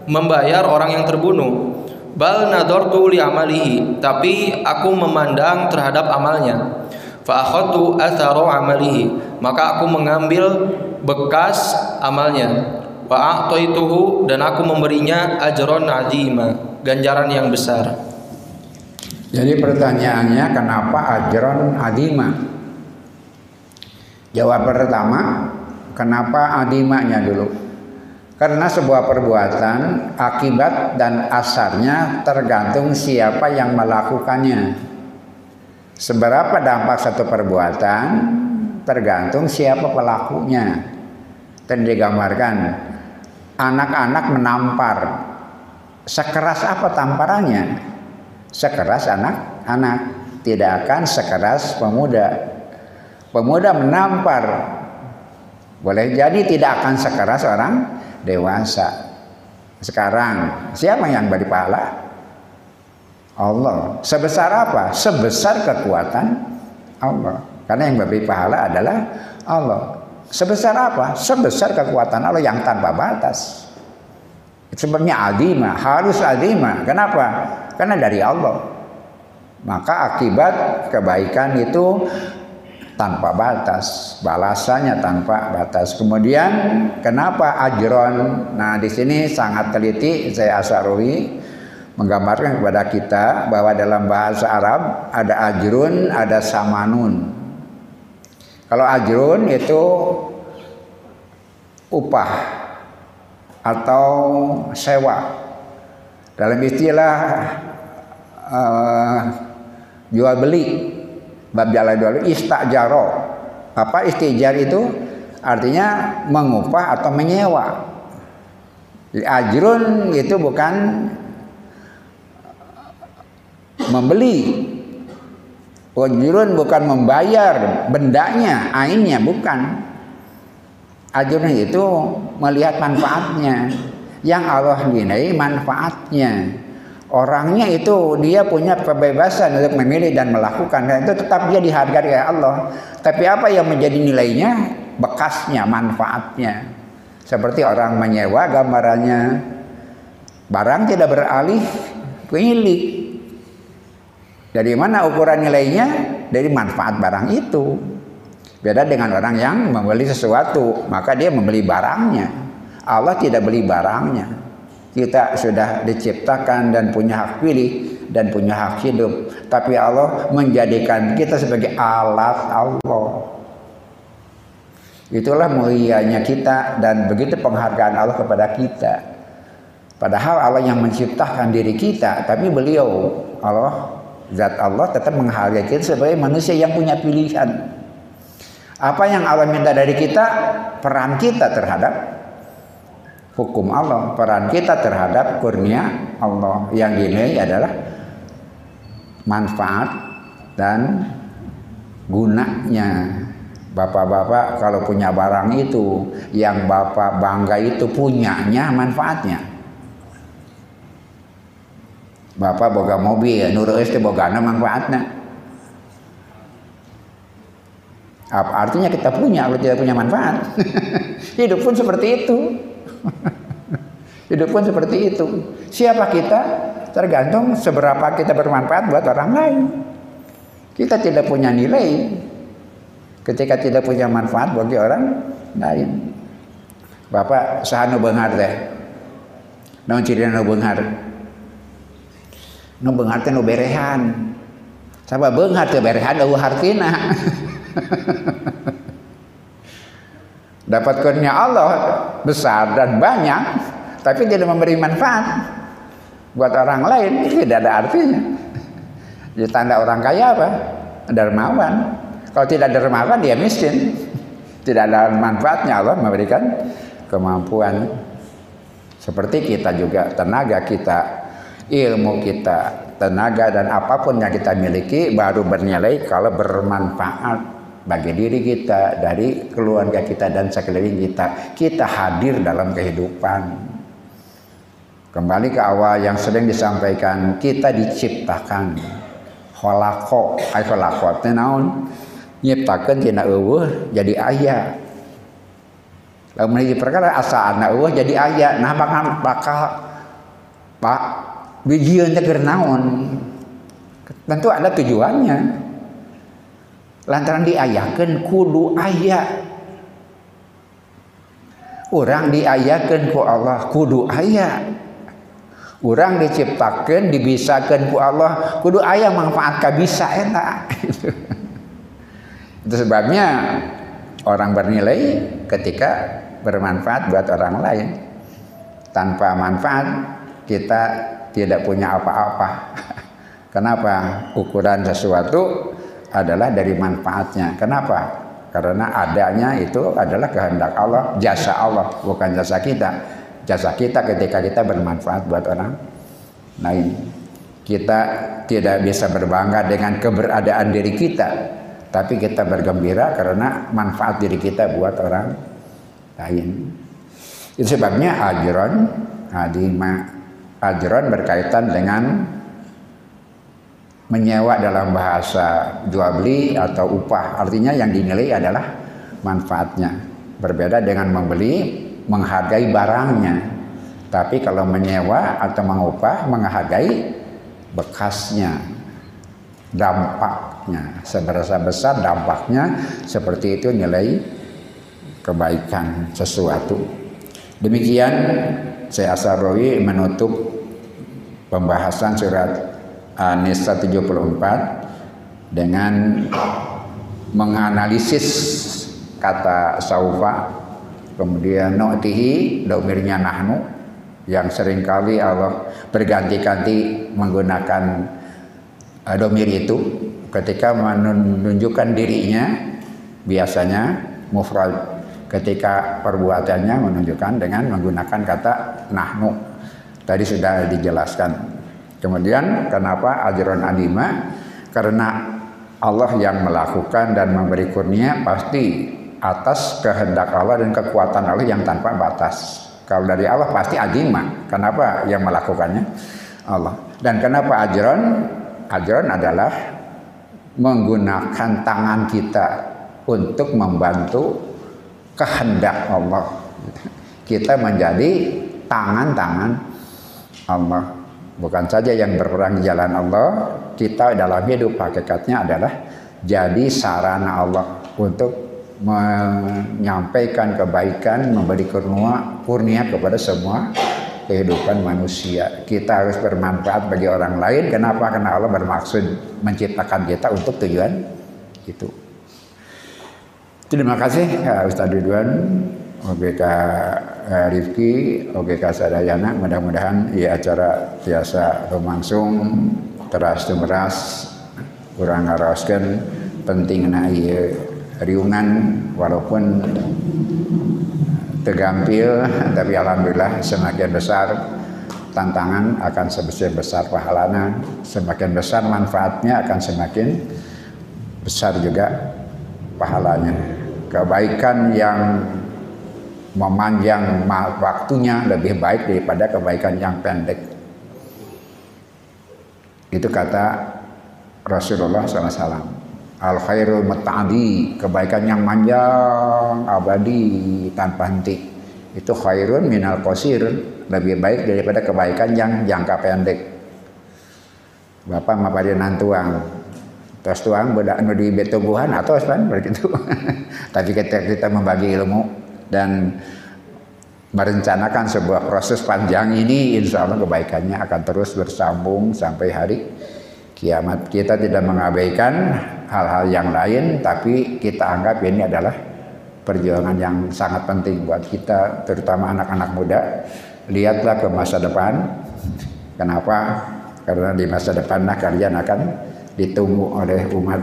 membayar orang yang terbunuh. Bal nadartu li amalihi tapi aku memandang terhadap amalnya. Fa akhadtu atharu amalihi maka aku mengambil bekas amalnya wa a'taituhu dan aku memberinya ajron azima ganjaran yang besar. Jadi pertanyaannya kenapa ajron adima? Jawab pertama, kenapa adimanya dulu? Karena sebuah perbuatan akibat dan asarnya tergantung siapa yang melakukannya. Seberapa dampak satu perbuatan tergantung siapa pelakunya. Dan digambarkan anak-anak menampar sekeras apa tamparannya? Sekeras anak-anak, tidak akan sekeras pemuda. Pemuda menampar, boleh jadi tidak akan sekeras orang dewasa. Sekarang, siapa yang beri pahala? Allah. Sebesar apa? Sebesar kekuatan Allah. Karena yang beri pahala adalah Allah. Sebesar apa? Sebesar kekuatan Allah yang tanpa batas. Sebabnya adima, harus adima. Kenapa? Karena dari Allah. Maka akibat kebaikan itu tanpa batas, balasannya tanpa batas. Kemudian kenapa ajron? Nah, di sini sangat teliti saya Asarui menggambarkan kepada kita bahwa dalam bahasa Arab ada ajrun, ada samanun. Kalau ajrun itu upah atau sewa. Dalam istilah uh, jual beli bab jalan dulu istajaro. Apa istijar itu? Artinya mengupah atau menyewa. Ajrun itu bukan membeli ajrun bukan membayar bendanya ainnya bukan. Ajrun itu melihat manfaatnya. Yang Allah nilai manfaatnya. Orangnya itu dia punya kebebasan untuk memilih dan melakukan. Dan itu tetap dia dihargai oleh Allah. Tapi apa yang menjadi nilainya? Bekasnya manfaatnya. Seperti orang menyewa gambarannya. Barang tidak beralih milik dari mana ukuran nilainya dari manfaat barang itu beda dengan orang yang membeli sesuatu maka dia membeli barangnya Allah tidak beli barangnya kita sudah diciptakan dan punya hak pilih dan punya hak hidup. Tapi Allah menjadikan kita sebagai alat Allah. Itulah mulianya kita dan begitu penghargaan Allah kepada kita. Padahal Allah yang menciptakan diri kita, tapi beliau Allah zat Allah tetap menghargai kita sebagai manusia yang punya pilihan. Apa yang Allah minta dari kita? Peran kita terhadap hukum Allah, peran kita terhadap kurnia Allah yang dinilai adalah manfaat dan gunanya. Bapak-bapak kalau punya barang itu yang bapak bangga itu punyanya manfaatnya. Bapak boga mobil, nurut itu boga manfaatnya. Apa artinya kita punya kalau tidak punya manfaat? Hidup pun seperti itu. Hidup pun seperti itu. Siapa kita? Tergantung seberapa kita bermanfaat buat orang lain. Kita tidak punya nilai ketika tidak punya manfaat bagi orang lain. Bapak sahanu benghar teh. Naon ciri benghar? Nu benghar teh nu berehan. Sabab benghar teh berehan eueuh hartina. Dapat kurnia Allah besar dan banyak, tapi tidak memberi manfaat buat orang lain, tidak ada artinya. Jadi tanda orang kaya apa? Dermawan. Kalau tidak dermawan dia miskin. Tidak ada manfaatnya Allah memberikan kemampuan. Seperti kita juga tenaga kita, ilmu kita, tenaga dan apa pun yang kita miliki baru bernilai kalau bermanfaat bagi diri kita, dari keluarga kita dan sekeliling kita. Kita hadir dalam kehidupan. Kembali ke awal yang sering disampaikan, kita diciptakan. Holako, ay holako, naon nyiptakan tina eueuh jadi ayah. Lamun hiji perkara asa anak eueuh jadi ayah, nah bakal bakal Pak bijieun teh naon? Tentu ada tujuannya. Lantaran diayakan kudu ayat orang diayakan ku Allah kudu ayat orang diciptakan dibisakan ku Allah kudu ayat manfaat kabisa enak itu sebabnya orang bernilai ketika bermanfaat buat orang lain. Tanpa manfaat kita tidak punya apa-apa kenapa ukuran sesuatu adalah dari manfaatnya. Kenapa? Karena adanya itu adalah kehendak Allah, jasa Allah, bukan jasa kita. Jasa kita ketika kita bermanfaat buat orang lain. Kita tidak bisa berbangga dengan keberadaan diri kita, tapi kita bergembira karena manfaat diri kita buat orang lain. Itu sebabnya ajron, adima, ajron berkaitan dengan menyewa dalam bahasa jual beli atau upah. Artinya yang dinilai adalah manfaatnya. Berbeda dengan membeli menghargai barangnya. Tapi kalau menyewa atau mengupah, menghargai bekasnya, dampaknya, seberapa besar dampaknya, seperti itu nilai kebaikan sesuatu. Demikian saya Asarawi menutup pembahasan surat An-Nisa 74 dengan menganalisis kata saufa kemudian nu'tihi domirnya nahnu yang sering kali Allah berganti-ganti menggunakan uh, domir itu. Ketika menunjukkan dirinya biasanya mufrad ketika perbuatannya menunjukkan dengan menggunakan kata nahnu tadi sudah dijelaskan kemudian kenapa ajron adima karena Allah yang melakukan dan memberi kurnia pasti atas kehendak Allah dan kekuatan Allah yang tanpa batas. Kalau dari Allah pasti ajima. Kenapa yang melakukannya? Allah. Dan kenapa ajron? Ajron adalah menggunakan tangan kita untuk membantu kehendak Allah. Kita menjadi tangan-tangan Allah bukan saja yang berperang jalan Allah, kita dalam hidup hakikatnya adalah jadi sarana Allah untuk menyampaikan kebaikan, memberi kurnia, kurnia kepada semua kehidupan manusia. Kita harus bermanfaat bagi orang lain. Kenapa? Karena Allah bermaksud menciptakan kita untuk tujuan itu. Terima kasih Ustaz Ridwan. OGK eh, Rifki, OGK Sadayana, mudah-mudahan ya acara biasa berlangsung teras tumeras kurang ngaroskan penting na iya riungan walaupun tegampil tapi alhamdulillah semakin besar tantangan akan sebesar besar pahalanya semakin besar manfaatnya akan semakin besar juga pahalanya kebaikan yang memanjang waktunya lebih baik daripada kebaikan yang pendek. Itu kata Rasulullah SAW. Al khairul muta'adi, kebaikan yang panjang, abadi, tanpa henti. Itu khairun minal qasir, lebih baik daripada kebaikan yang jangka pendek. Bapak maparin nantuang, terus tuang beda anu di betubuhan atau kan begitu. Tapi ketika kita membagi ilmu, dan merencanakan sebuah proses panjang ini insya Allah kebaikannya akan terus bersambung sampai hari kiamat. Kita tidak mengabaikan hal-hal yang lain tapi kita anggap ini adalah perjuangan yang sangat penting buat kita terutama anak-anak muda. Lihatlah ke masa depan. Kenapa? Karena di masa depanlah kalian akan ditunggu oleh umat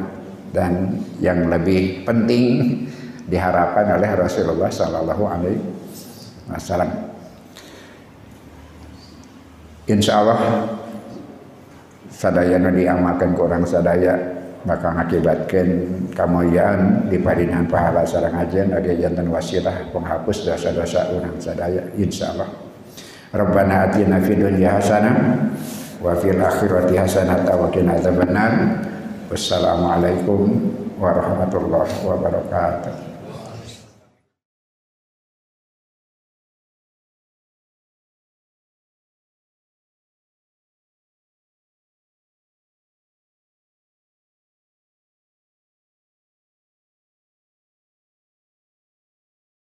dan yang lebih penting diharapkan oleh Rasulullah Sallallahu Alaihi Wasallam. Insya Allah sadaya nu diamalkan ke orang sadaya bakal mengakibatkan kemuliaan di padinan pahala sarang ajen ada jantan wasilah penghapus dosa-dosa orang sadaya insya Allah Rabbana atina fid dunya hasanah wa fil akhirati hasanah wa qina adzabannar. Wassalamualaikum warahmatullahi wabarakatuh